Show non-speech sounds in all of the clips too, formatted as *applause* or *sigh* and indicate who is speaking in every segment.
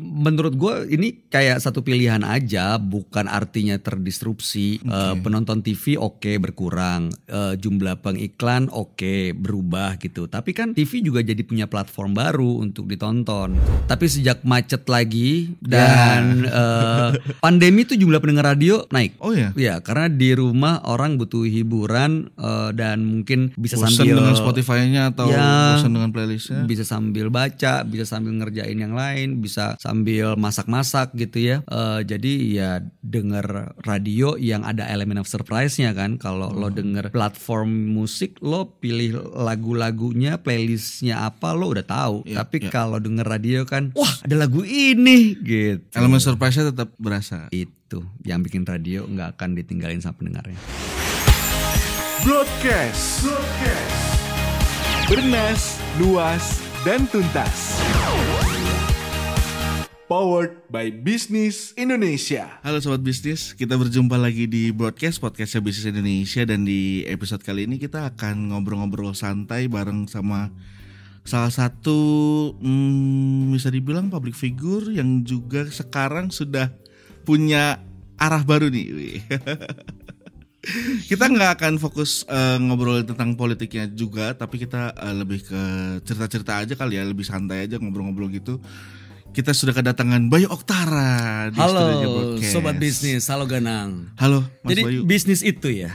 Speaker 1: Menurut gue ini kayak satu pilihan aja, bukan artinya terdisrupsi. Eh, penonton TV oke berkurang, Eh, jumlah pengiklan oke berubah gitu. Tapi kan TV juga jadi punya platform baru untuk ditonton. Tapi sejak macet lagi dan eh, pandemi tuh jumlah pendengar radio naik.
Speaker 2: Oh ya.
Speaker 1: Ya, karena di rumah orang butuh hiburan eh, dan mungkin bisa
Speaker 2: Bosan
Speaker 1: sambil
Speaker 2: dengan Spotify-nya atau
Speaker 1: Ya.
Speaker 2: dengan playlistnya.
Speaker 1: bisa sambil baca, bisa sambil ngerjain yang lain, bisa sambil masak-masak gitu ya. Eh, jadi ya denger radio yang ada elemen of surprise-nya kan. Kalau lo denger platform musik, lo pilih lagu-lagunya, playlistnya apa, lo udah tahu.
Speaker 2: Iya,
Speaker 1: Tapi
Speaker 2: iya.
Speaker 1: kalau denger radio kan, wah ada lagu ini gitu.
Speaker 2: Elemen surprise-nya tetap berasa.
Speaker 1: Itu yang bikin radio nggak akan ditinggalin sama pendengarnya.
Speaker 3: Broadcast. Bernas, luas, dan tuntas. Powered by Bisnis Indonesia.
Speaker 2: Halo sobat bisnis, kita berjumpa lagi di broadcast podcastnya Bisnis Indonesia dan di episode kali ini kita akan ngobrol-ngobrol santai bareng sama salah satu hmm, bisa dibilang public figure yang juga sekarang sudah punya arah baru nih. *laughs* Kita nggak akan fokus eh, ngobrol tentang politiknya juga, tapi kita eh, lebih ke cerita-cerita aja kali ya, lebih santai aja ngobrol-ngobrol gitu. Kita sudah kedatangan Bayu Oktara di
Speaker 1: Halo sobat bisnis, halo Ganang.
Speaker 2: Halo Mas
Speaker 1: Jadi
Speaker 2: Bayu.
Speaker 1: bisnis itu ya.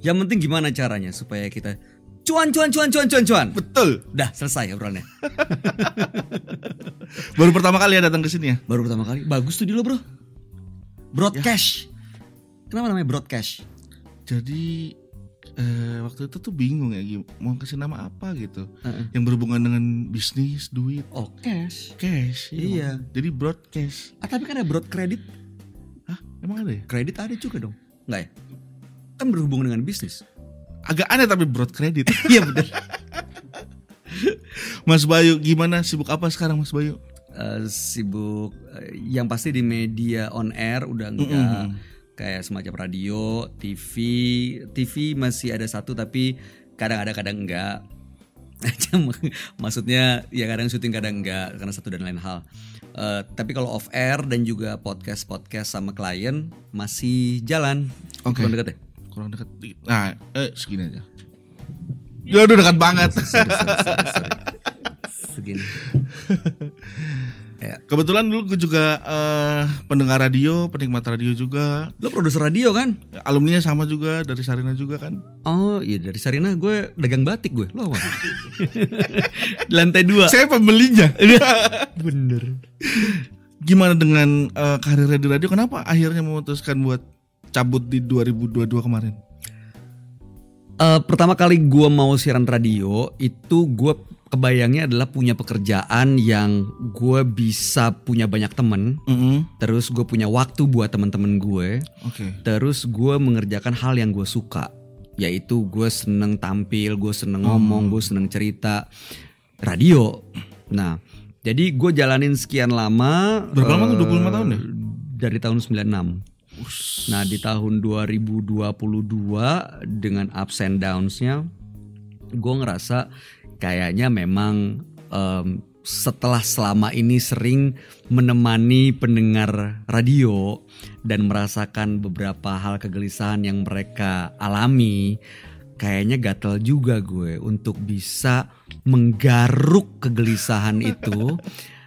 Speaker 1: Yang penting gimana caranya supaya kita cuan cuan cuan cuan cuan cuan.
Speaker 2: Betul.
Speaker 1: Udah selesai obrolannya. *laughs*
Speaker 2: Baru pertama kali ya datang ke sini ya.
Speaker 1: Baru pertama kali. Bagus tuh di lo bro. Broadcast. Kenapa namanya broadcast?
Speaker 2: Jadi eh, waktu itu tuh bingung ya mau kasih nama apa gitu.
Speaker 1: Heeh.
Speaker 2: Yang berhubungan dengan bisnis, duit,
Speaker 1: Oh cash.
Speaker 2: cash.
Speaker 1: Iya.
Speaker 2: Jadi broadcast.
Speaker 1: Ah tapi kan ada broad credit.
Speaker 2: Hah? Emang ada ya?
Speaker 1: Kredit ada juga dong. Enggak ya? Kan berhubungan dengan bisnis.
Speaker 2: Agak aneh tapi broad credit. *laughs*
Speaker 1: Iya bener. *laughs*
Speaker 2: Mas Bayu gimana sibuk apa sekarang Mas Bayu?
Speaker 1: Eh, sibuk eh, yang pasti di media on air udah enggak kayak semacam radio, TV, TV masih ada satu tapi kadang ada kadang enggak. *laughs* Maksudnya ya kadang syuting kadang enggak karena satu dan lain hal. Eh, tapi kalau off air dan juga podcast podcast sama klien masih jalan.
Speaker 2: Oke.
Speaker 1: Kurang dekat ya?
Speaker 2: Kurang dekat. Nah, eh segini aja. Ya udah dekat banget.
Speaker 1: Sorry, sorry, sorry, sorry. Segini. *laughs* ya.
Speaker 2: Kebetulan dulu gue juga eh, pendengar radio, penikmat radio juga.
Speaker 1: Lo produser radio kan?
Speaker 2: Alumninya sama juga dari Sarina juga kan.
Speaker 1: Oh iya dari Sarina gue dagang batik gue Lo apa? *laughs* Lantai dua
Speaker 2: Saya pembelinya. *laughs*
Speaker 1: Bener
Speaker 2: Gimana dengan eh, karirnya di radio? Kenapa akhirnya memutuskan buat cabut di 2022 kemarin?
Speaker 1: Eh, Pertama kali gue mau siaran radio Itu gue kebayangnya adalah punya pekerjaan yang gue bisa punya banyak temen Terus gue punya waktu buat teman-teman gue
Speaker 2: Oke.
Speaker 1: Terus gue mengerjakan hal yang gue suka. Yaitu gue seneng tampil, gue seneng ngomong, gue seneng cerita. Radio. Nah jadi gue jalanin sekian lama
Speaker 2: Berapa lama tuh?
Speaker 1: eh,
Speaker 2: 25 tahun ya?
Speaker 1: Dari tahun 96 Nah di tahun 2022 dengan ups and downs-nya gue ngerasa kayaknya memang em, setelah selama ini sering menemani pendengar radio dan merasakan beberapa hal kegelisahan yang mereka alami kayaknya gatel juga gue untuk bisa menggaruk kegelisahan itu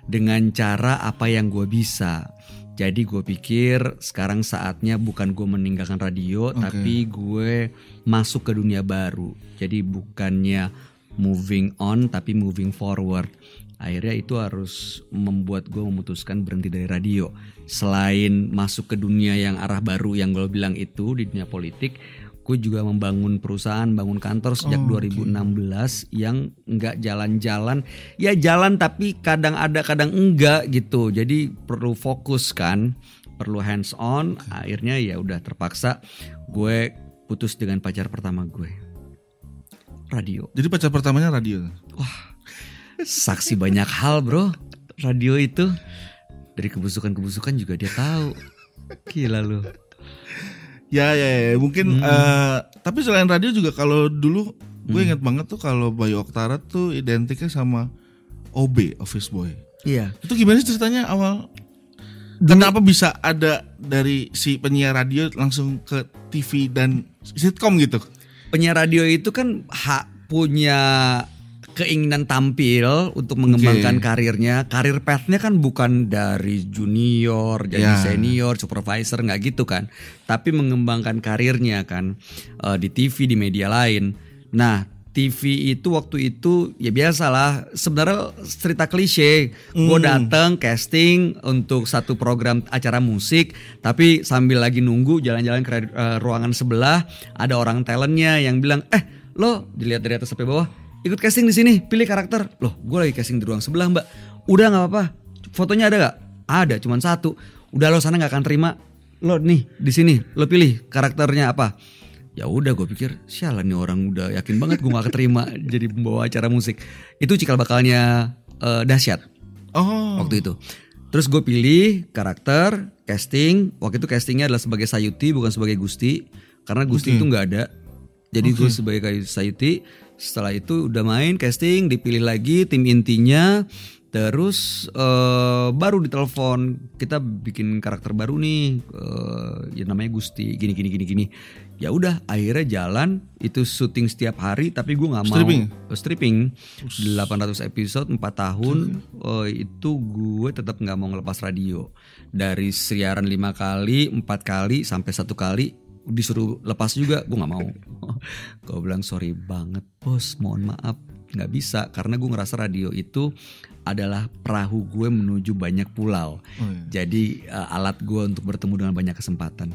Speaker 1: dengan cara apa yang gue bisa. Jadi gue pikir sekarang saatnya bukan gue meninggalkan radio,
Speaker 2: Oke.
Speaker 1: tapi gue masuk ke dunia baru. Jadi bukannya moving on, tapi moving forward. Akhirnya itu harus membuat gue memutuskan berhenti dari radio. Selain masuk ke dunia yang arah baru yang gue bilang itu di dunia politik, gue juga membangun perusahaan, bangun kantor sejak
Speaker 2: Oh, oke.
Speaker 1: 2016 yang nggak jalan-jalan. Ya jalan tapi kadang ada kadang enggak gitu. Jadi perlu fokus kan, perlu hands on. Akhirnya ya udah terpaksa gue putus dengan pacar pertama gue. Radio.
Speaker 2: Jadi pacar pertamanya radio.
Speaker 1: Saksi banyak hal, Bro. Radio itu dari kebusukan-kebusukan juga dia tahu. Gila lu.
Speaker 2: Ya ya, ya. mungkin eh, tapi selain radio juga kalau dulu gue inget banget tuh kalau Bayu Oktara tuh identiknya sama OB Office Boy.
Speaker 1: Iya.
Speaker 2: Itu gimana sih ceritanya awal? Kenapa bisa ada dari si penyiar radio langsung ke TV dan sitkom gitu?
Speaker 1: Penyiar radio itu kan hak punya keinginan tampil untuk mengembangkan
Speaker 2: Oke.
Speaker 1: karirnya. Karir path-nya kan bukan dari junior jadi
Speaker 2: Ya.
Speaker 1: senior, supervisor nggak gitu kan. Tapi mengembangkan karirnya kan eh, di TV di media lain. Nah, TV itu waktu itu ya biasalah sebenarnya cerita klise. Gue datang casting untuk satu program acara musik, tapi sambil lagi nunggu jalan-jalan ke eh, ruangan sebelah ada orang talentnya yang bilang, eh lo dilihat dari atas sampai bawah ikut casting di sini pilih karakter. Loh, gue lagi casting di ruang sebelah mbak. Udah nggak apa-apa. Fotonya ada nggak? Ada, cuman satu. Udah lo sana nggak akan terima. Lo nih di sini lo pilih karakternya apa ya udah gue pikir sialan nih orang udah yakin banget gue gak keterima *laughs* jadi pembawa acara musik. Itu cikal bakalnya eh, dahsyat.
Speaker 2: Oh.
Speaker 1: waktu itu. Terus gue pilih karakter casting. Waktu itu castingnya adalah sebagai Sayuti bukan sebagai Gusti. Karena Gusti
Speaker 2: Oke.
Speaker 1: itu nggak ada. Jadi gue sebagai Sayuti setelah itu udah main casting dipilih lagi tim intinya terus eh, baru ditelepon kita bikin karakter baru nih eh, ya namanya Gusti gini gini gini gini. Ya udah akhirnya jalan itu syuting setiap hari tapi gue nggak mau.
Speaker 2: Stripping?
Speaker 1: Eh, stripping. 800 episode 4 tahun eh, itu gue tetap nggak mau ngelepas radio. Dari siaran lima kali empat kali sampai satu kali disuruh lepas juga gue nggak mau. *laughs* Gue bilang sorry banget bos mohon maaf nggak bisa karena gue ngerasa radio itu adalah perahu gue menuju banyak pulau
Speaker 2: Oh, iya.
Speaker 1: jadi eh, alat gue untuk bertemu dengan banyak kesempatan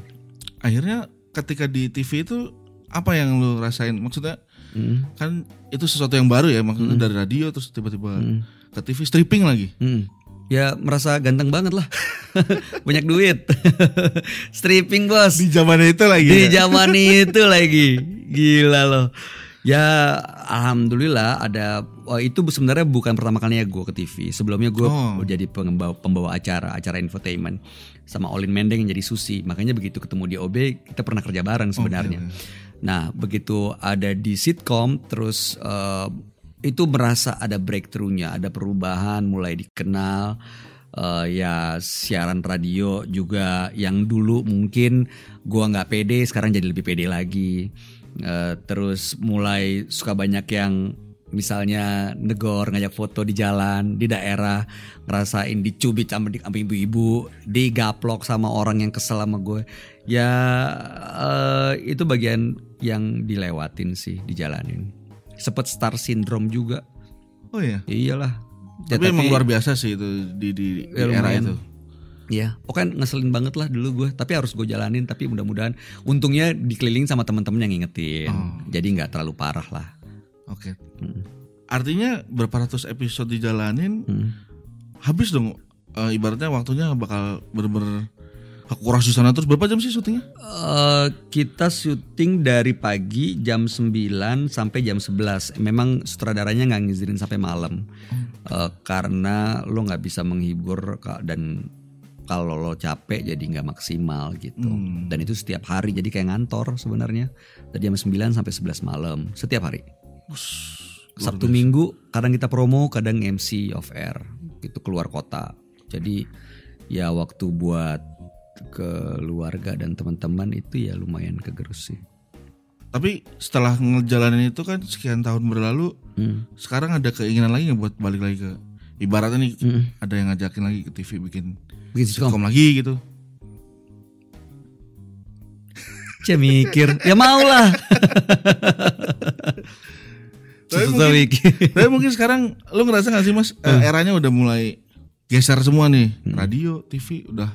Speaker 2: Akhirnya ketika di TV itu apa yang lu rasain? Maksudnya
Speaker 1: Hmm,
Speaker 2: kan itu sesuatu yang baru ya maksudnya dari radio terus tiba-tiba ke TV stripping lagi.
Speaker 1: hmm. ya merasa ganteng banget lah *laughs* banyak duit *laughs* stripping bos
Speaker 2: Di zaman itu lagi.
Speaker 1: di
Speaker 2: ya?
Speaker 1: zaman itu lagi gila loh ya alhamdulillah ada wah, itu sebenarnya bukan pertama kalinya gue ke TV sebelumnya gue
Speaker 2: Oh.
Speaker 1: jadi pembawa, pembawa acara acara infotainment sama Olin Mendeng yang jadi Susi. Makanya begitu ketemu di OB kita pernah kerja bareng sebenarnya. nah begitu ada di sitkom terus eh, itu merasa ada breakthrough-nya ada perubahan mulai dikenal Eh, ya siaran radio juga yang dulu mungkin gua nggak pede sekarang jadi lebih pede lagi. Eh, terus mulai suka banyak yang misalnya negor ngajak foto di jalan di daerah ngerasain dicubit sama di- sama ibu-ibu digaplok sama orang yang kesel sama gue ya eh, itu bagian yang dilewatin sih dijalanin. Sempet star syndrome juga.
Speaker 2: Oh iya.
Speaker 1: iyalah Ya,
Speaker 2: Tapi, emang luar biasa sih itu di di, di
Speaker 1: Ya,
Speaker 2: era itu.
Speaker 1: Iya, pokoknya ngeselin banget lah dulu gue. Tapi harus gue jalanin. Tapi mudah-mudahan, untungnya dikeliling sama teman-teman yang ngingetin.
Speaker 2: Oh.
Speaker 1: Jadi nggak terlalu parah lah.
Speaker 2: Oke.
Speaker 1: Hmm.
Speaker 2: Artinya berapa ratus episode dijalanin
Speaker 1: Hmm.
Speaker 2: habis dong eh, ibaratnya waktunya bakal bener-bener aku kuras di sana terus berapa jam sih syutingnya?
Speaker 1: Eh, kita syuting dari pagi jam 9 sampai jam 11. Memang sutradaranya nggak ngizinin sampai malam. Eh, karena lo nggak bisa menghibur dan kalau lo capek jadi nggak maksimal gitu.
Speaker 2: Hmm.
Speaker 1: Dan itu setiap hari jadi kayak ngantor sebenarnya. Dari jam 9 sampai 11 malam setiap hari. Sabtu Minggu kadang kita promo, kadang MC off air, itu keluar kota. Jadi ya waktu buat keluarga dan teman-teman itu ya lumayan kegerus sih.
Speaker 2: Tapi setelah ngejalanin itu kan sekian tahun berlalu,
Speaker 1: Hmm.
Speaker 2: sekarang ada keinginan lagi buat balik lagi ke ibaratnya nih
Speaker 1: Hmm.
Speaker 2: ada yang ngajakin lagi ke TV bikin
Speaker 1: Bikin sitkom.
Speaker 2: sitkom lagi gitu. *laughs*
Speaker 1: Cia mikir, ya mau lah. *laughs*
Speaker 2: Tapi mungkin-. *laughs* Tapi mungkin sekarang lu ngerasa gak sih mas eh, eranya udah mulai geser semua nih radio, TV udah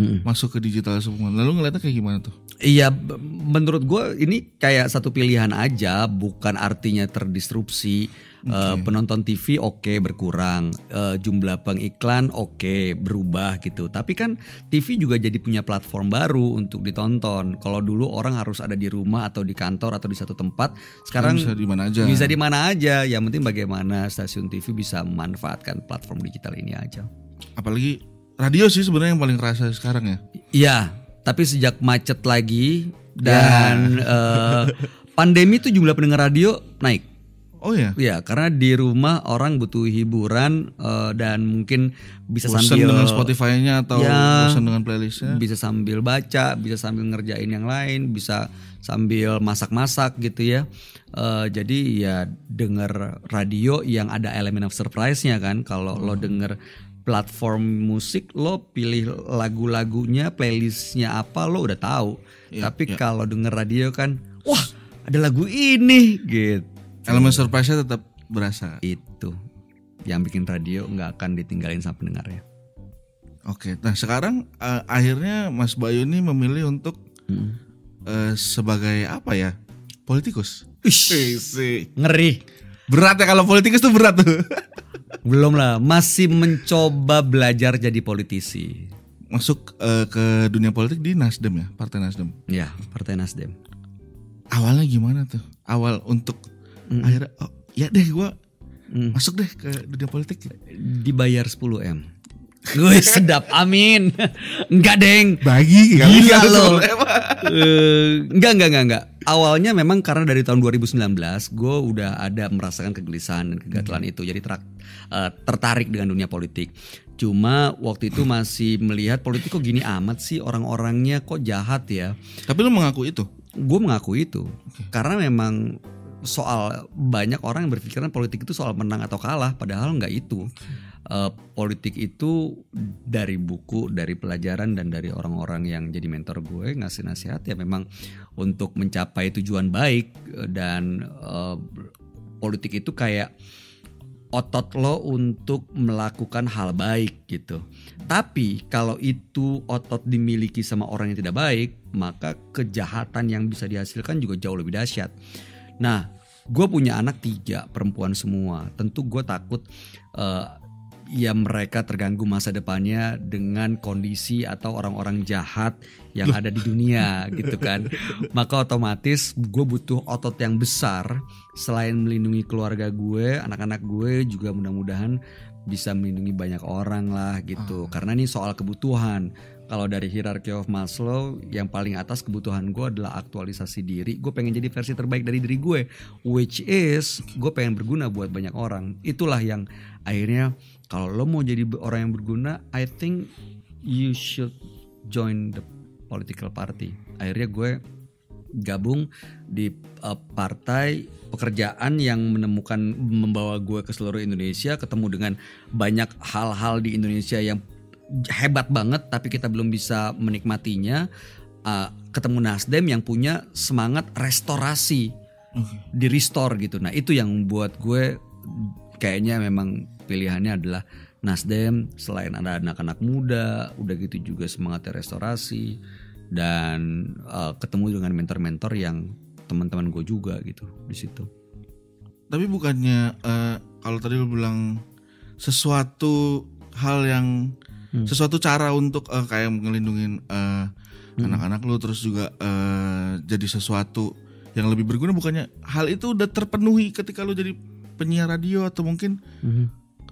Speaker 1: Hmm.
Speaker 2: masuk ke digital semua. Lalu ngeliatnya kayak gimana tuh?
Speaker 1: Iya, menurut gue ini kayak satu pilihan aja, bukan artinya terdisrupsi. Eh, penonton TV oke berkurang, Eh, jumlah pengiklan oke berubah gitu. Tapi kan TV juga jadi punya platform baru untuk ditonton. Kalau dulu orang harus ada di rumah atau di kantor atau di satu tempat, sekarang
Speaker 2: bisa di mana aja.
Speaker 1: bisa di mana aja. Yang penting bagaimana stasiun TV bisa memanfaatkan platform digital ini aja.
Speaker 2: Apalagi radio sih sebenarnya yang paling kerasa sekarang ya.
Speaker 1: Iya, tapi sejak macet lagi dan eh, pandemi tuh jumlah pendengar radio naik.
Speaker 2: Oh ya.
Speaker 1: Ya, karena di rumah orang butuh hiburan eh, dan mungkin bisa
Speaker 2: Bosan
Speaker 1: sambil
Speaker 2: dengan Spotify-nya atau
Speaker 1: Ya.
Speaker 2: bosan dengan playlistnya.
Speaker 1: bisa sambil baca, bisa sambil ngerjain yang lain, bisa sambil masak-masak gitu ya. Eh, jadi ya denger radio yang ada elemen of surprise-nya kan. Kalau lo denger platform musik, lo pilih lagu-lagunya, playlistnya apa, lo udah tahu.
Speaker 2: Iya,
Speaker 1: Tapi
Speaker 2: iya.
Speaker 1: kalau denger radio kan, wah ada lagu ini gitu.
Speaker 2: Elemen surprise-nya tetap berasa.
Speaker 1: Itu yang bikin radio nggak akan ditinggalin sama pendengarnya.
Speaker 2: Oke. Nah, sekarang eh, akhirnya Mas Bayu ini memilih untuk
Speaker 1: Mm.
Speaker 2: eh, sebagai apa ya? Politikus.
Speaker 1: Ish, ngeri.
Speaker 2: Berat ya kalau politikus tuh berat tuh. *laughs*
Speaker 1: Belum lah, masih mencoba belajar jadi politisi.
Speaker 2: Masuk eh, ke dunia politik di Nasdem ya, Partai Nasdem.
Speaker 1: Ya, Partai Nasdem.
Speaker 2: Awalnya gimana tuh? Awal untuk akhirnya oh ya deh gua
Speaker 1: Mm.
Speaker 2: masuk deh ke dunia politik.
Speaker 1: Dibayar 10 m. Gue sedap, amin. Enggak deng.
Speaker 2: Bagi
Speaker 1: Gila lo. Eh, enggak, enggak, enggak, enggak. Awalnya memang karena dari tahun 2019 gue udah ada merasakan kegelisahan dan kegatelan itu. Jadi terak- eh, tertarik dengan dunia politik. Cuma waktu itu masih melihat politik kok gini amat sih orang-orangnya kok jahat ya.
Speaker 2: Tapi lu mengaku itu.
Speaker 1: gue mengaku itu karena memang soal banyak orang yang berpikiran politik itu soal menang atau kalah padahal nggak itu Eh, politik itu dari buku dari pelajaran dan dari orang-orang yang jadi mentor gue ngasih nasihat ya memang untuk mencapai tujuan baik eh, dan eh, politik itu kayak otot lo untuk melakukan hal baik gitu. Tapi kalau itu otot dimiliki sama orang yang tidak baik, maka kejahatan yang bisa dihasilkan juga jauh lebih dahsyat. Nah, gue punya anak tiga perempuan semua. Tentu gue takut eh, ya mereka terganggu masa depannya dengan kondisi atau orang-orang jahat yang ada di dunia *laughs* gitu kan. Maka otomatis gue butuh otot yang besar selain melindungi keluarga gue, anak-anak gue juga mudah-mudahan bisa melindungi banyak orang lah gitu. Karena ini soal kebutuhan. Kalau dari hierarchy of Maslow yang paling atas kebutuhan gue adalah aktualisasi diri. Gue pengen jadi versi terbaik dari diri gue, which is gue pengen berguna buat banyak orang. Itulah yang akhirnya kalau lo mau jadi orang yang berguna, I think you should join the political party. Akhirnya gue gabung di uh, partai pekerjaan yang menemukan membawa gue ke seluruh Indonesia ketemu dengan banyak hal-hal di Indonesia yang hebat banget tapi kita belum bisa menikmatinya. Uh, ketemu Nasdem yang punya semangat restorasi di restore gitu. Nah itu yang membuat gue kayaknya memang pilihannya adalah Nasdem selain ada anak-anak muda udah gitu juga semangatnya restorasi dan uh, ketemu dengan mentor-mentor yang teman-teman gue juga gitu di situ.
Speaker 2: Tapi bukannya eh, kalau tadi lu bilang sesuatu hal yang
Speaker 1: Hmm.
Speaker 2: sesuatu cara untuk eh, kayak ngelindungin eh,
Speaker 1: Hmm.
Speaker 2: anak-anak lu terus juga eh, jadi sesuatu yang lebih berguna bukannya hal itu udah terpenuhi ketika lu jadi penyiar radio atau mungkin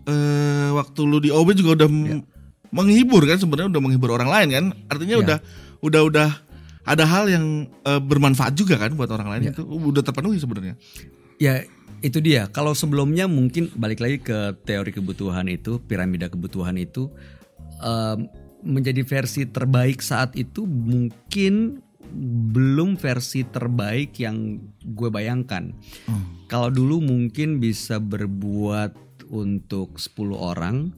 Speaker 2: eh, waktu lu di OB juga udah m- menghibur kan sebenarnya udah menghibur orang lain kan artinya
Speaker 1: Ya.
Speaker 2: udah udah udah ada hal yang eh, bermanfaat juga kan buat orang lain
Speaker 1: Ya.
Speaker 2: itu udah terpenuhi sebenarnya
Speaker 1: Ya itu dia. Kalau sebelumnya mungkin balik lagi ke teori kebutuhan itu, piramida kebutuhan itu em, menjadi versi terbaik saat itu mungkin belum versi terbaik yang gue bayangkan. Kalau dulu mungkin bisa berbuat untuk 10 orang,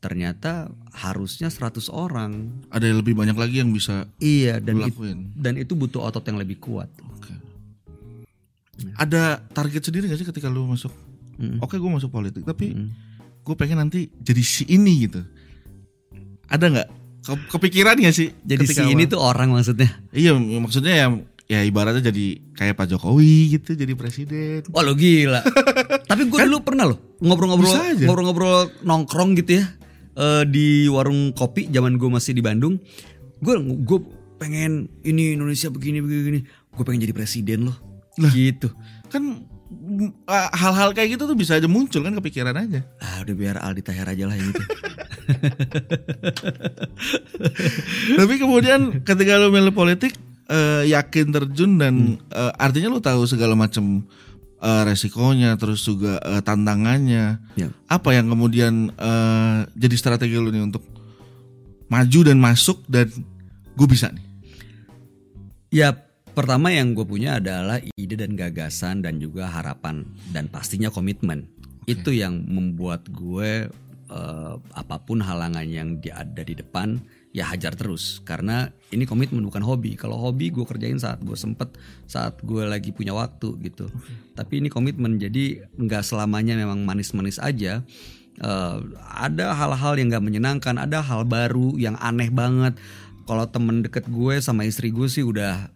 Speaker 1: ternyata harusnya 100 orang.
Speaker 2: ada yang lebih banyak lagi yang bisa
Speaker 1: Iya dan it- dan itu butuh otot yang lebih kuat.
Speaker 2: Oke. Ada target sendiri gak sih ketika lu masuk?
Speaker 1: Mm.
Speaker 2: Oke, gue masuk politik, tapi
Speaker 1: Mm.
Speaker 2: gue pengen nanti jadi si ini gitu. Ada nggak? Ke- kepikiran gak sih?
Speaker 1: Jadi si ini tuh orang maksudnya.
Speaker 2: Iya, maksudnya ya, ya ibaratnya jadi kayak Pak Jokowi gitu, jadi presiden.
Speaker 1: Wah lo gila. *laughs* Tapi gue dulu pernah loh ngobrol-ngobrol ngobrol-ngobrol nongkrong gitu ya eh, di warung kopi zaman gue masih di Bandung. Gue gue pengen ini Indonesia begini begini. begini. Gue pengen jadi presiden loh. Gitu.
Speaker 2: Kan ah, hal-hal kayak gitu tuh bisa aja muncul kan kepikiran aja.
Speaker 1: Ah udah biar Aldi Taher aja lah yang itu. *laughs*
Speaker 2: Tapi kemudian ketika lu milih politik eh, yakin terjun dan
Speaker 1: Hmm.
Speaker 2: eh, artinya lu tahu segala macam eh, resikonya, terus juga eh, tantangannya.
Speaker 1: Ya.
Speaker 2: Apa yang kemudian eh, jadi strategi lu nih untuk maju dan masuk dan gue bisa nih.
Speaker 1: Ya pertama yang gue punya adalah ide dan gagasan dan juga harapan dan pastinya komitmen. Itu yang membuat gue eh, apa pun halangan yang ada di depan ya hajar terus karena ini komitmen bukan hobi. Kalau hobi gue kerjain saat gue sempet, saat gue lagi punya waktu gitu. Tapi ini komitmen jadi nggak selamanya memang manis-manis aja. Eh, ada hal-hal yang nggak menyenangkan, ada hal baru yang aneh banget. Kalau temen deket gue sama istri gue sih udah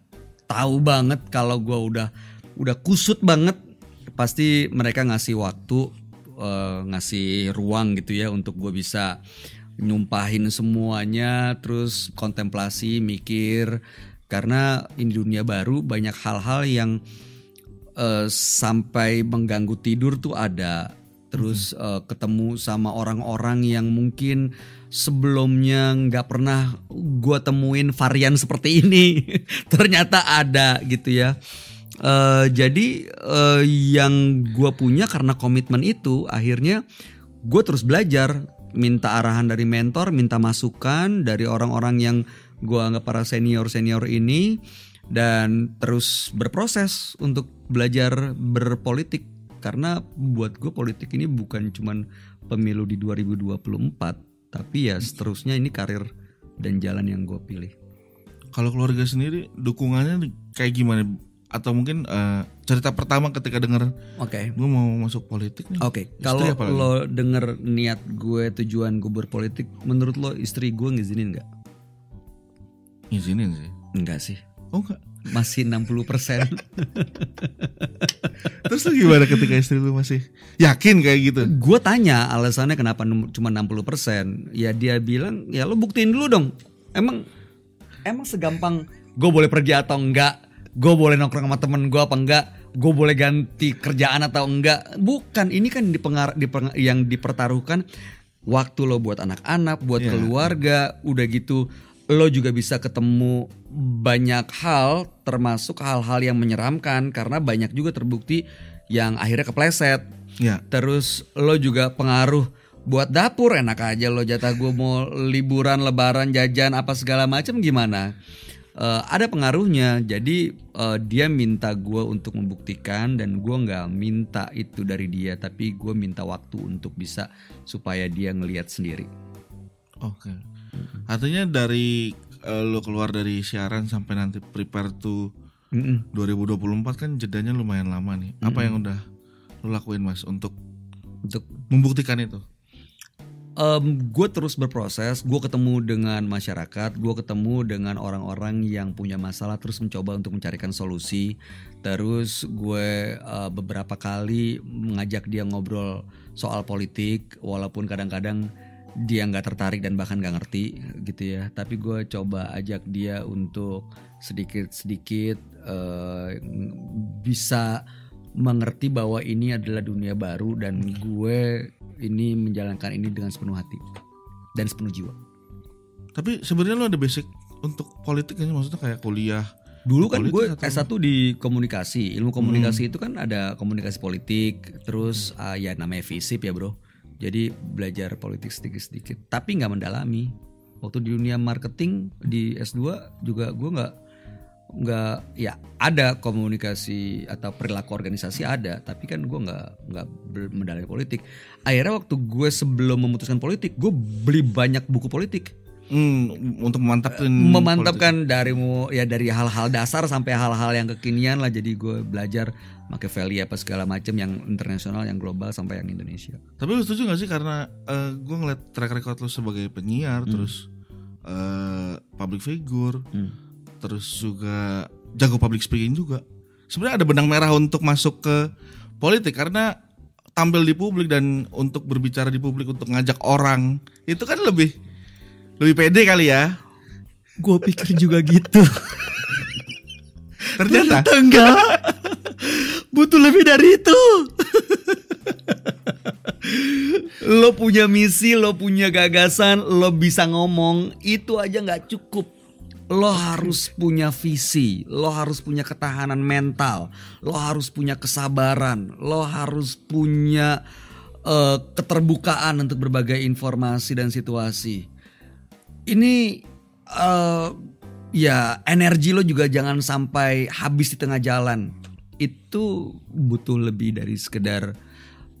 Speaker 1: tahu banget kalau gue udah udah kusut banget pasti mereka ngasih waktu eh, ngasih ruang gitu ya untuk gue bisa nyumpahin semuanya terus kontemplasi mikir. Karena ini dunia baru banyak hal-hal yang eh, sampai mengganggu tidur tuh ada. Terus eh, ketemu sama orang-orang yang mungkin sebelumnya nggak pernah gue temuin varian seperti ini. *laughs* Ternyata ada gitu ya Eh, jadi eh, yang gue punya karena komitmen itu akhirnya gue terus belajar. Minta arahan dari mentor minta masukan dari orang-orang yang gue anggap para senior senior ini dan terus berproses untuk belajar berpolitik. Karena buat gue politik ini bukan cuman pemilu di 2024 tapi ya seterusnya ini karir dan jalan yang gue pilih.
Speaker 2: Kalau keluarga sendiri dukungannya kayak gimana? Atau mungkin eh, cerita pertama ketika denger
Speaker 1: oke
Speaker 2: gue mau masuk politik nih.
Speaker 1: Oke,
Speaker 2: Istri
Speaker 1: kalau lo denger niat gue tujuan gue berpolitik, menurut lo istri gue ngizinin nggak?
Speaker 2: Ngizinin sih.
Speaker 1: Enggak sih,
Speaker 2: Oh enggak.
Speaker 1: masih 60% *laughs*
Speaker 2: Terus lu gimana ketika istri lu masih yakin kayak gitu?
Speaker 1: Gue tanya alasannya kenapa cuma 60% Ya dia bilang, ya lo buktiin dulu dong Emang emang segampang gue boleh pergi atau enggak Gue boleh nongkrong sama temen gue apa enggak Gue boleh ganti kerjaan atau enggak Bukan, ini kan dipengar, dipeng- yang dipertaruhkan Waktu lo buat anak-anak, buat
Speaker 2: Iya.
Speaker 1: keluarga Udah gitu lo juga bisa ketemu banyak hal termasuk hal-hal yang menyeramkan karena banyak juga terbukti yang akhirnya kepleset
Speaker 2: Ya.
Speaker 1: Terus lo juga pengaruh buat dapur enak aja lo jatah gue mau liburan lebaran jajan apa segala macam gimana Eh, ada pengaruhnya jadi eh, dia minta gue untuk membuktikan dan gue nggak minta itu dari dia tapi gue minta waktu untuk bisa supaya dia ngelihat sendiri
Speaker 2: Oke. Artinya dari eh, lu keluar dari siaran sampai nanti prepare to
Speaker 1: Mm-mm.
Speaker 2: 2024 kan jedanya lumayan lama nih. Apa yang udah lu lakuin Mas untuk
Speaker 1: untuk
Speaker 2: membuktikan itu?
Speaker 1: Gue terus berproses, gue ketemu dengan masyarakat, gue ketemu dengan orang-orang yang punya masalah, terus mencoba untuk mencarikan solusi. Terus gue eh, beberapa kali mengajak dia ngobrol soal politik, walaupun kadang-kadang dia nggak tertarik dan bahkan nggak ngerti gitu ya. Tapi gue coba ajak dia untuk sedikit-sedikit eh, bisa mengerti bahwa ini adalah dunia baru dan gue ini menjalankan ini dengan sepenuh hati dan sepenuh jiwa.
Speaker 2: Tapi sebenarnya lu ada basic untuk politik kan maksudnya kayak kuliah.
Speaker 1: Dulu kan gue
Speaker 2: atau-
Speaker 1: S1 di komunikasi, ilmu komunikasi itu kan ada komunikasi politik, terus ah, ya namanya FISIP ya bro. Jadi belajar politik sedikit-sedikit, tapi nggak mendalami. Waktu di dunia marketing di S2 juga gue nggak nggak ya ada komunikasi atau perilaku organisasi ada tapi kan gue nggak nggak mendalami politik. Akhirnya waktu gue sebelum memutuskan politik gue beli banyak buku politik.
Speaker 2: Hmm, untuk memantapkan
Speaker 1: memantapkan dari mu ya dari hal-hal dasar sampai hal-hal yang kekinian lah. Jadi gue belajar Machiavelli apa segala macam yang internasional yang global sampai yang Indonesia.
Speaker 2: Politik. Tapi lu setuju gak sih? Karena eh, gue ngeliat track record lu sebagai penyiar terus eh, public figure.
Speaker 1: Hmm.
Speaker 2: Terus juga jago public speaking juga. Sebenarnya ada benang merah untuk masuk ke politik karena tampil di publik dan untuk berbicara di publik untuk ngajak orang itu kan lebih lebih pede kali ya.
Speaker 1: gue pikir juga gitu.
Speaker 2: Ternyata
Speaker 1: enggak. Butuh lebih dari itu. Lo punya misi lo punya gagasan lo bisa ngomong itu aja nggak cukup Lo harus punya visi, lo harus punya ketahanan mental, lo harus punya kesabaran, lo harus punya eh, keterbukaan untuk berbagai informasi dan situasi. Ini eh, ya energi lo juga jangan sampai habis di tengah jalan. Itu butuh lebih dari sekedar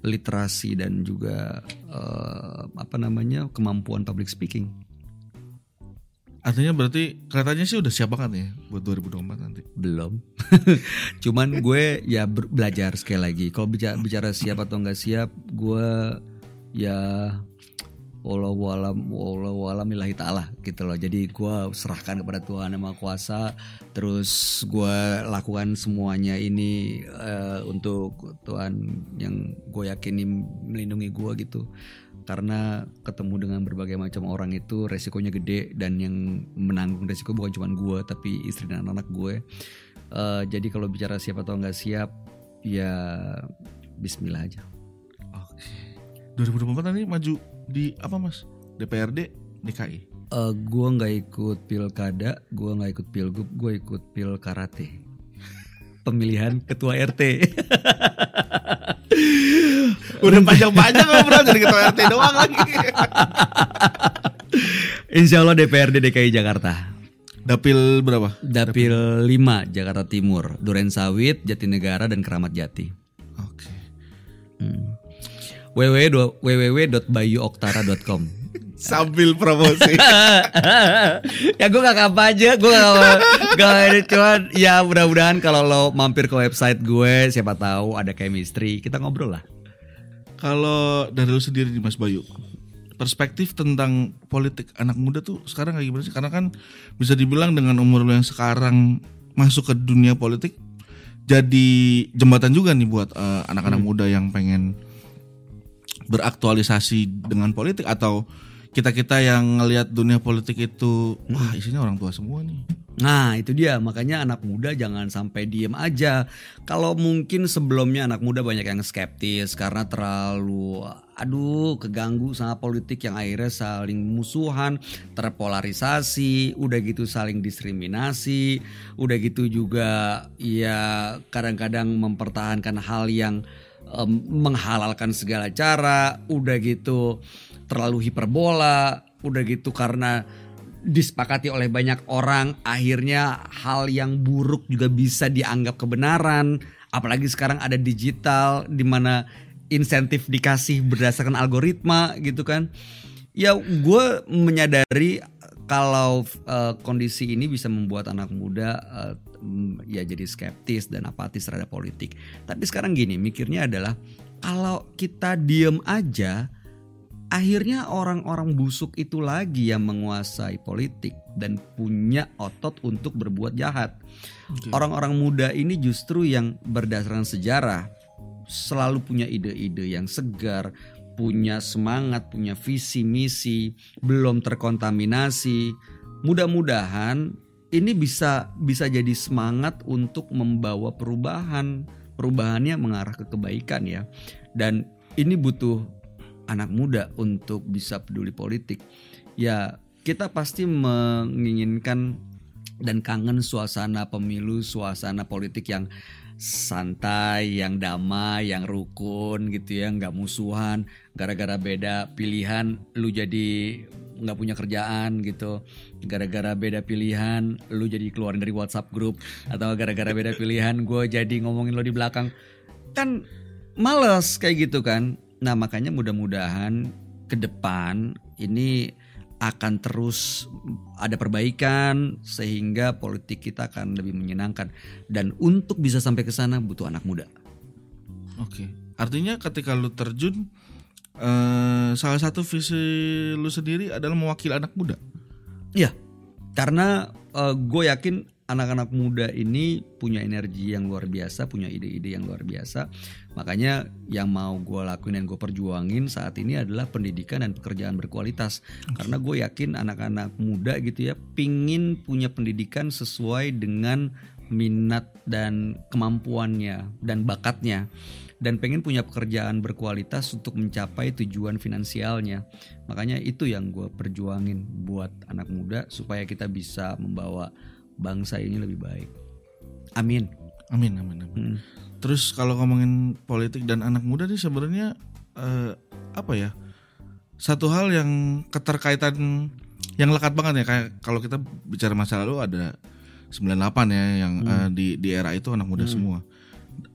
Speaker 1: literasi dan juga eh, apa namanya kemampuan public speaking.
Speaker 2: Artinya berarti kelihatannya sih udah siap banget ya buat 2024 nanti.
Speaker 1: belum. *laughs* Cuman gue ya belajar sekali lagi. Kalau bicara, bicara siap atau nggak siap gue ya walau walam walau walam ilahi ta'ala gitu loh. Jadi gue serahkan kepada Tuhan yang Maha Kuasa. Terus gue lakukan semuanya ini eh, untuk Tuhan yang gue yakini melindungi gue gitu karena ketemu dengan berbagai macam orang itu resikonya gede dan yang menanggung resiko bukan cuma gue tapi istri dan anak-anak gue Eh, jadi kalau bicara siap atau nggak siap ya Bismillah aja
Speaker 2: Oke. 2024 nanti maju di apa Mas? DPRD, DKI.
Speaker 1: Eh, gue nggak ikut pilkada gue nggak ikut pilgub gue ikut pil karate *laughs* pemilihan ketua RT *laughs*
Speaker 2: Udah panjang-panjang ngobrol jadi ketua RT doang lagi.
Speaker 1: Insya Allah DPRD DKI Jakarta
Speaker 2: Dapil berapa?
Speaker 1: Dapil 5 Jakarta Timur Duren Sawit Jatinegara dan Keramat Jati
Speaker 2: Oke.
Speaker 1: hmm. www www.bayuoktara.com
Speaker 2: Sambil promosi. *laughs*
Speaker 1: ya gue gak apa aja gue gak apa gak ini cuman ya mudah-mudahan kalau lo mampir ke website gue siapa tahu ada chemistry kita ngobrol lah
Speaker 2: Kalau dari lu sendiri nih Mas Bayu, perspektif tentang politik anak muda tuh sekarang kayak gimana sih? Karena kan bisa dibilang dengan umur lu yang sekarang masuk ke dunia politik jadi jembatan juga nih buat eh, anak-anak muda yang pengen beraktualisasi dengan politik atau kita-kita yang ngelihat dunia politik itu wah isinya orang tua semua nih.
Speaker 1: Nah itu dia. Makanya anak muda jangan sampai diem aja. Kalau mungkin sebelumnya anak muda banyak yang skeptis Karena terlalu aduh keganggu sama politik yang akhirnya saling musuhan Terpolarisasi Udah gitu saling diskriminasi Udah gitu juga ya kadang-kadang mempertahankan hal yang em, menghalalkan segala cara Udah gitu terlalu hiperbola Udah gitu karena disepakati oleh banyak orang akhirnya hal yang buruk juga bisa dianggap kebenaran. Apalagi sekarang ada digital di mana insentif dikasih berdasarkan algoritma gitu kan. Ya gue menyadari kalau eh, kondisi ini bisa membuat anak muda mm, ya jadi skeptis dan apatis terhadap politik. Tapi sekarang gini mikirnya adalah kalau kita diem aja akhirnya orang-orang busuk itu lagi yang menguasai politik dan punya otot untuk berbuat jahat. Orang-orang muda ini justru yang berdasarkan sejarah selalu punya ide-ide yang segar, punya semangat, punya visi misi, belum terkontaminasi. Mudah-mudahan ini bisa bisa jadi semangat untuk membawa perubahan. Perubahannya mengarah ke kebaikan ya. Dan ini butuh anak muda untuk bisa peduli politik. Ya, kita pasti menginginkan dan kangen suasana pemilu, suasana politik yang santai, yang damai, yang rukun gitu ya, nggak musuhan. Gara-gara beda pilihan, lu jadi nggak punya kerjaan gitu. Gara-gara beda pilihan, lu jadi keluarin dari WhatsApp grup atau gara-gara beda pilihan, gue jadi ngomongin lo di belakang. Kan males kayak gitu kan. Nah makanya mudah-mudahan ke depan ini akan terus ada perbaikan sehingga politik kita akan lebih menyenangkan dan untuk bisa sampai ke sana butuh anak muda.
Speaker 2: Oke. Artinya ketika lu terjun eh, salah satu visi lu sendiri adalah mewakili anak muda.
Speaker 1: Iya, karena gue yakin anak-anak muda ini punya energi yang luar biasa, punya ide-ide yang luar biasa. Makanya yang mau gue lakuin dan gue perjuangin saat ini adalah pendidikan dan pekerjaan berkualitas. Karena gue yakin anak-anak muda gitu ya, pingin punya pendidikan sesuai dengan minat dan kemampuannya dan bakatnya dan pengen punya pekerjaan berkualitas untuk mencapai tujuan finansialnya. Makanya itu yang gue perjuangin buat anak muda supaya kita bisa membawa bangsa ini lebih baik. Amin.
Speaker 2: Amin amin amin.
Speaker 1: Hmm.
Speaker 2: Terus kalau ngomongin politik dan anak muda nih sebenarnya eh, apa ya? Satu hal yang keterkaitan yang lekat banget ya kayak kalau kita bicara masa lalu ada 98 ya yang eh, di di era itu anak muda semua.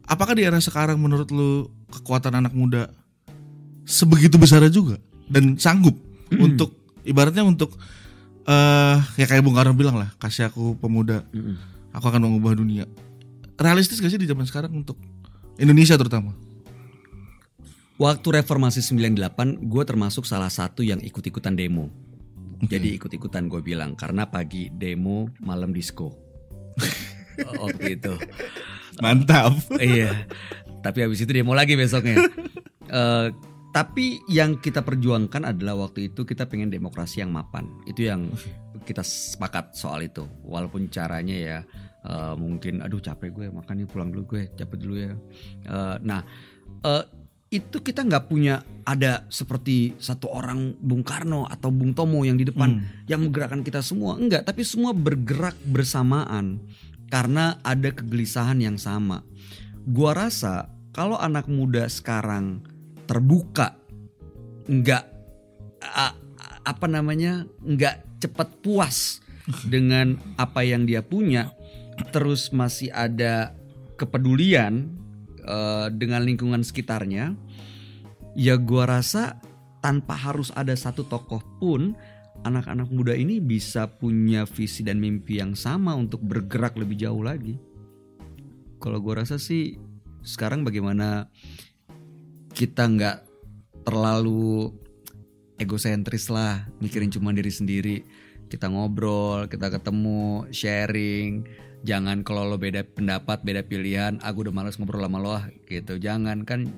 Speaker 2: Apakah di era sekarang menurut lu kekuatan anak muda sebegitu besar juga dan sanggup untuk ibaratnya untuk eh ya kayak Bung Karno bilang lah, kasih aku pemuda,
Speaker 1: Mm-mm.
Speaker 2: aku akan mengubah dunia. Realistis gak sih di zaman sekarang untuk Indonesia terutama?
Speaker 1: Waktu reformasi 98 gue termasuk salah satu yang ikut-ikutan demo. Jadi ikut-ikutan gue bilang karena pagi demo malam disco. *laughs* Waktu itu.
Speaker 2: Mantap.
Speaker 1: iya. Tapi habis itu demo lagi besoknya. *laughs* Eh, tapi yang kita perjuangkan adalah waktu itu kita pengen demokrasi yang mapan. Itu yang kita sepakat soal itu. Walaupun caranya ya eh, mungkin aduh capek gue makan nih pulang dulu gue capek dulu ya. Eh, nah eh, itu kita nggak punya ada seperti satu orang Bung Karno atau Bung Tomo yang di depan yang menggerakkan kita semua enggak tapi semua bergerak bersamaan karena ada kegelisahan yang sama gua rasa kalau anak muda sekarang terbuka nggak apa namanya nggak cepat puas *laughs* dengan apa yang dia punya terus masih ada kepedulian eh, dengan lingkungan sekitarnya ya gua rasa tanpa harus ada satu tokoh pun anak-anak muda ini bisa punya visi dan mimpi yang sama untuk bergerak lebih jauh lagi. Kalau gua rasa sih sekarang bagaimana kita nggak terlalu egosentris lah mikirin cuma diri sendiri. Kita ngobrol kita ketemu sharing. Jangan kalau lo beda pendapat beda pilihan aku udah males ngobrol sama lo ah, gitu. Jangan kan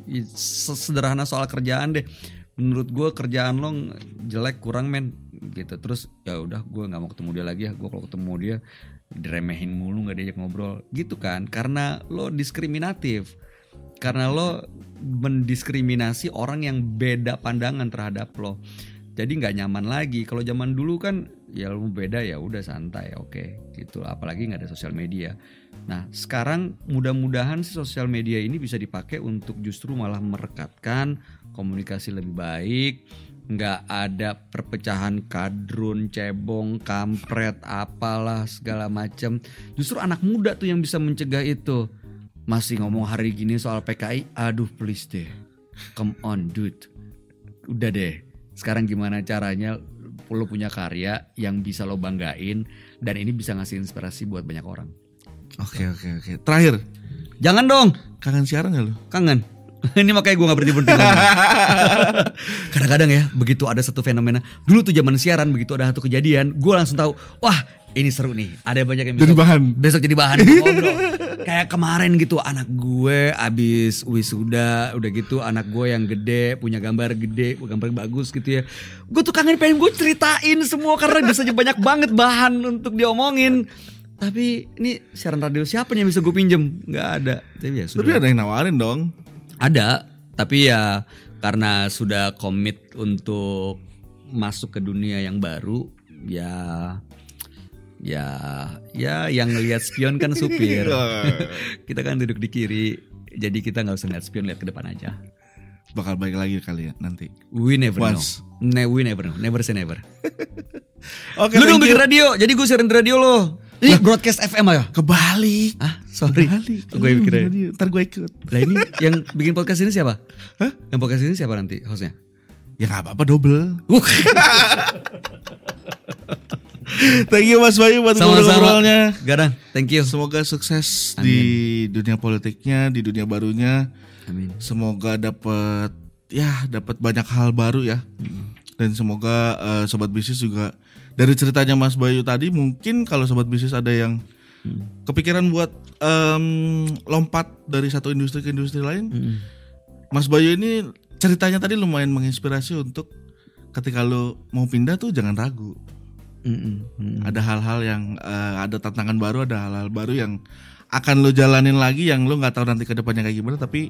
Speaker 1: sederhana soal kerjaan deh. Menurut gue kerjaan lo jelek kurang men gitu. Terus ya udah gue nggak mau ketemu dia lagi ya gue kalau ketemu dia diremehin mulu nggak diajak ngobrol. Gitu kan karena lo diskriminatif karena lo mendiskriminasi orang yang beda pandangan terhadap lo. Jadi nggak nyaman lagi. Kalau zaman dulu kan ya lo beda ya udah santai oke gitu. Apalagi nggak ada sosial media. Nah sekarang mudah-mudahan sih sosial media ini bisa dipakai untuk justru malah merekatkan komunikasi lebih baik. Nggak ada perpecahan kadrun cebong kampret apalah segala macam justru anak muda tuh yang bisa mencegah itu masih ngomong hari gini soal PKI aduh please deh. Come on dude. Udah deh. Sekarang gimana caranya? Lo punya karya yang bisa lo banggain dan ini bisa ngasih inspirasi buat banyak orang.
Speaker 2: Oke oke oke. Terakhir,
Speaker 1: jangan dong.
Speaker 2: Kangen siaran gak lu?
Speaker 1: kangen *laughs* ini makanya gue gak berhenti berhenti *laughs* kadang-kadang ya begitu ada satu fenomena. Dulu tuh zaman siaran begitu ada satu kejadian gue langsung tahu wah ini seru nih. Ada banyak yang
Speaker 2: Jadi bahan.
Speaker 1: besok jadi bahan *laughs* kayak kemarin gitu anak gue abis wisuda udah gitu anak gue yang gede punya gambar gede gambar bagus gitu ya. Gue tuh kangen pengen gue ceritain semua karena biasanya banyak banget bahan untuk diomongin. Tapi ini siaran radio siapa nih yang bisa gue pinjem? Nggak ada. Tapi ya sudah.
Speaker 2: Tapi ada yang nawarin dong.
Speaker 1: Ada, tapi ya karena sudah komit untuk masuk ke dunia yang baru, ya ya ya yang ngelihat spion kan supir. *laughs* kita kan duduk di kiri, jadi kita nggak usah lihat spion, lihat ke depan aja.
Speaker 2: Bakal balik lagi kali ya nanti.
Speaker 1: We never
Speaker 2: Once.
Speaker 1: know. Ne we never know. Never say never. *laughs*
Speaker 2: Oke,
Speaker 1: lu dong bikin radio, jadi gue siaran di radio lo. Ini broadcast FM ayo.
Speaker 2: Kebalik.
Speaker 1: Ah, sorry.
Speaker 2: Kebalik.
Speaker 1: Gue radio.
Speaker 2: Ntar gue ikut.
Speaker 1: Lah ini yang bikin podcast ini siapa?
Speaker 2: Hah?
Speaker 1: Yang podcast ini siapa nanti hostnya?
Speaker 2: Ya nggak apa-apa double.
Speaker 1: Uh. *laughs*
Speaker 2: Thank you Mas Bayu buat ngobrol-ngobrolnya.
Speaker 1: Gadang, thank you.
Speaker 2: Semoga sukses di dunia politiknya, di dunia barunya.
Speaker 1: Amin.
Speaker 2: Semoga dapat ya dapat banyak hal baru ya. Dan semoga eh, sobat bisnis juga dari ceritanya Mas Bayu tadi mungkin kalau sobat bisnis ada yang kepikiran buat em, lompat dari satu industri ke industri lain, Mas Bayu ini ceritanya tadi lumayan menginspirasi untuk ketika lo mau pindah tuh jangan ragu.
Speaker 1: Mm-mm, mm.
Speaker 2: Ada hal-hal yang eh, ada tantangan baru, ada hal-hal baru yang akan lo jalanin lagi yang lo nggak tahu nanti ke depannya kayak gimana tapi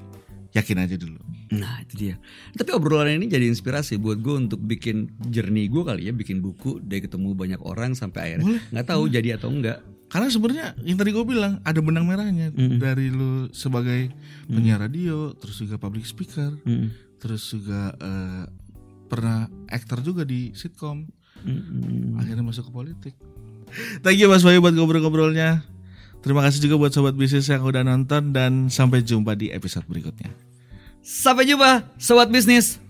Speaker 2: yakin aja dulu.
Speaker 1: Nah itu dia. Tapi obrolan ini jadi inspirasi buat gue untuk bikin journey gue kali ya, bikin buku dari ketemu banyak orang sampai akhirnya nggak tahu jadi atau enggak.
Speaker 2: Karena sebenarnya yang tadi gue bilang ada benang merahnya dari lo sebagai penyiar radio, terus juga public speaker,
Speaker 1: Mm.
Speaker 2: terus juga eh, pernah aktor juga di sitcom.
Speaker 1: Mm-mm.
Speaker 2: akhirnya masuk ke politik. Thank you Mas Bayu buat ngobrol-ngobrolnya. Terima kasih juga buat sobat bisnis yang udah nonton dan sampai jumpa di episode berikutnya.
Speaker 1: Sampai jumpa, sobat bisnis.